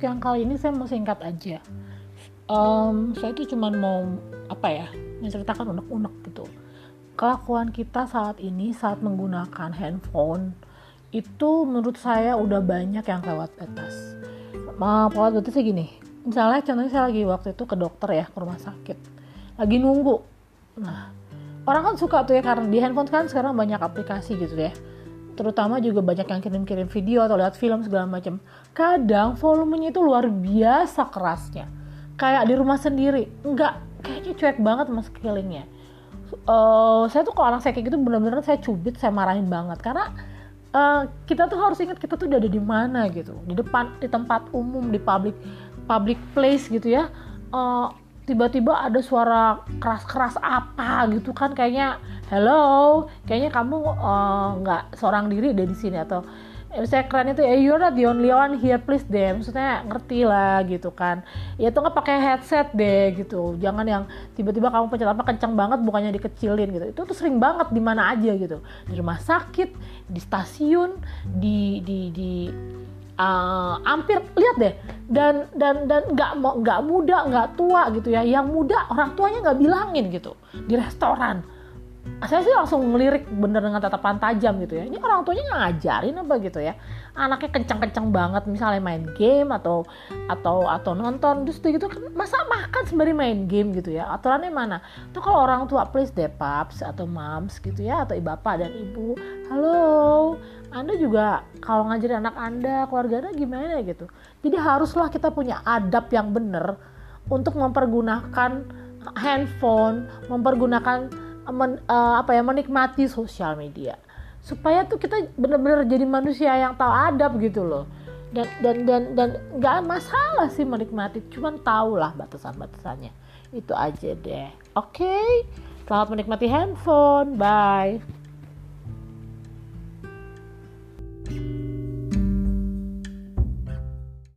untuk yang kali ini saya mau singkat aja. Um, saya itu cuma mau apa ya menceritakan unek-unek gitu. Kelakuan kita saat ini saat menggunakan handphone itu menurut saya udah banyak yang kelewat batas. Maaf, kelewat batasnya gini. Misalnya contohnya saya lagi waktu itu ke dokter ya ke rumah sakit, lagi nunggu. Nah, orang kan suka tuh ya karena di handphone kan sekarang banyak aplikasi gitu ya terutama juga banyak yang kirim-kirim video atau lihat film segala macam. Kadang volumenya itu luar biasa kerasnya. Kayak di rumah sendiri, enggak kayaknya cuek banget mas sekelilingnya. Uh, saya tuh kalau orang saya kayak gitu bener-bener saya cubit, saya marahin banget karena uh, kita tuh harus ingat kita tuh udah ada di mana gitu, di depan, di tempat umum, di public public place gitu ya. Uh, tiba-tiba ada suara keras-keras apa gitu kan kayaknya hello kayaknya kamu eh, nggak uh, seorang diri deh di sini atau eh, saya keren itu ya you're not the only one here please deh maksudnya ngerti lah gitu kan. Ya tuh nggak pakai headset deh gitu. Jangan yang tiba-tiba kamu pencet apa kencang banget bukannya dikecilin gitu. Itu tuh sering banget di mana aja gitu. Di rumah sakit di stasiun di di di uh, hampir lihat deh dan dan dan nggak mau nggak muda nggak tua gitu ya. Yang muda orang tuanya nggak bilangin gitu. Di restoran. Saya sih langsung ngelirik bener dengan tatapan tajam gitu ya. Ini orang tuanya ngajarin apa gitu ya. Anaknya kencang-kencang banget misalnya main game atau atau atau nonton. Terus gitu masa makan sembari main game? gitu ya. Aturannya mana? Tuh kalau orang tua please deh paps atau moms gitu ya atau bapak dan ibu halo anda juga kalau ngajarin anak anda keluarga anda gimana gitu. Jadi haruslah kita punya adab yang bener untuk mempergunakan handphone mempergunakan men, uh, apa ya menikmati sosial media. Supaya tuh kita benar-benar jadi manusia yang tahu adab gitu loh. Dan dan dan dan nggak masalah sih menikmati cuman tahulah batasan-batasannya. Itu aja deh. Oke okay? selamat menikmati handphone. Bye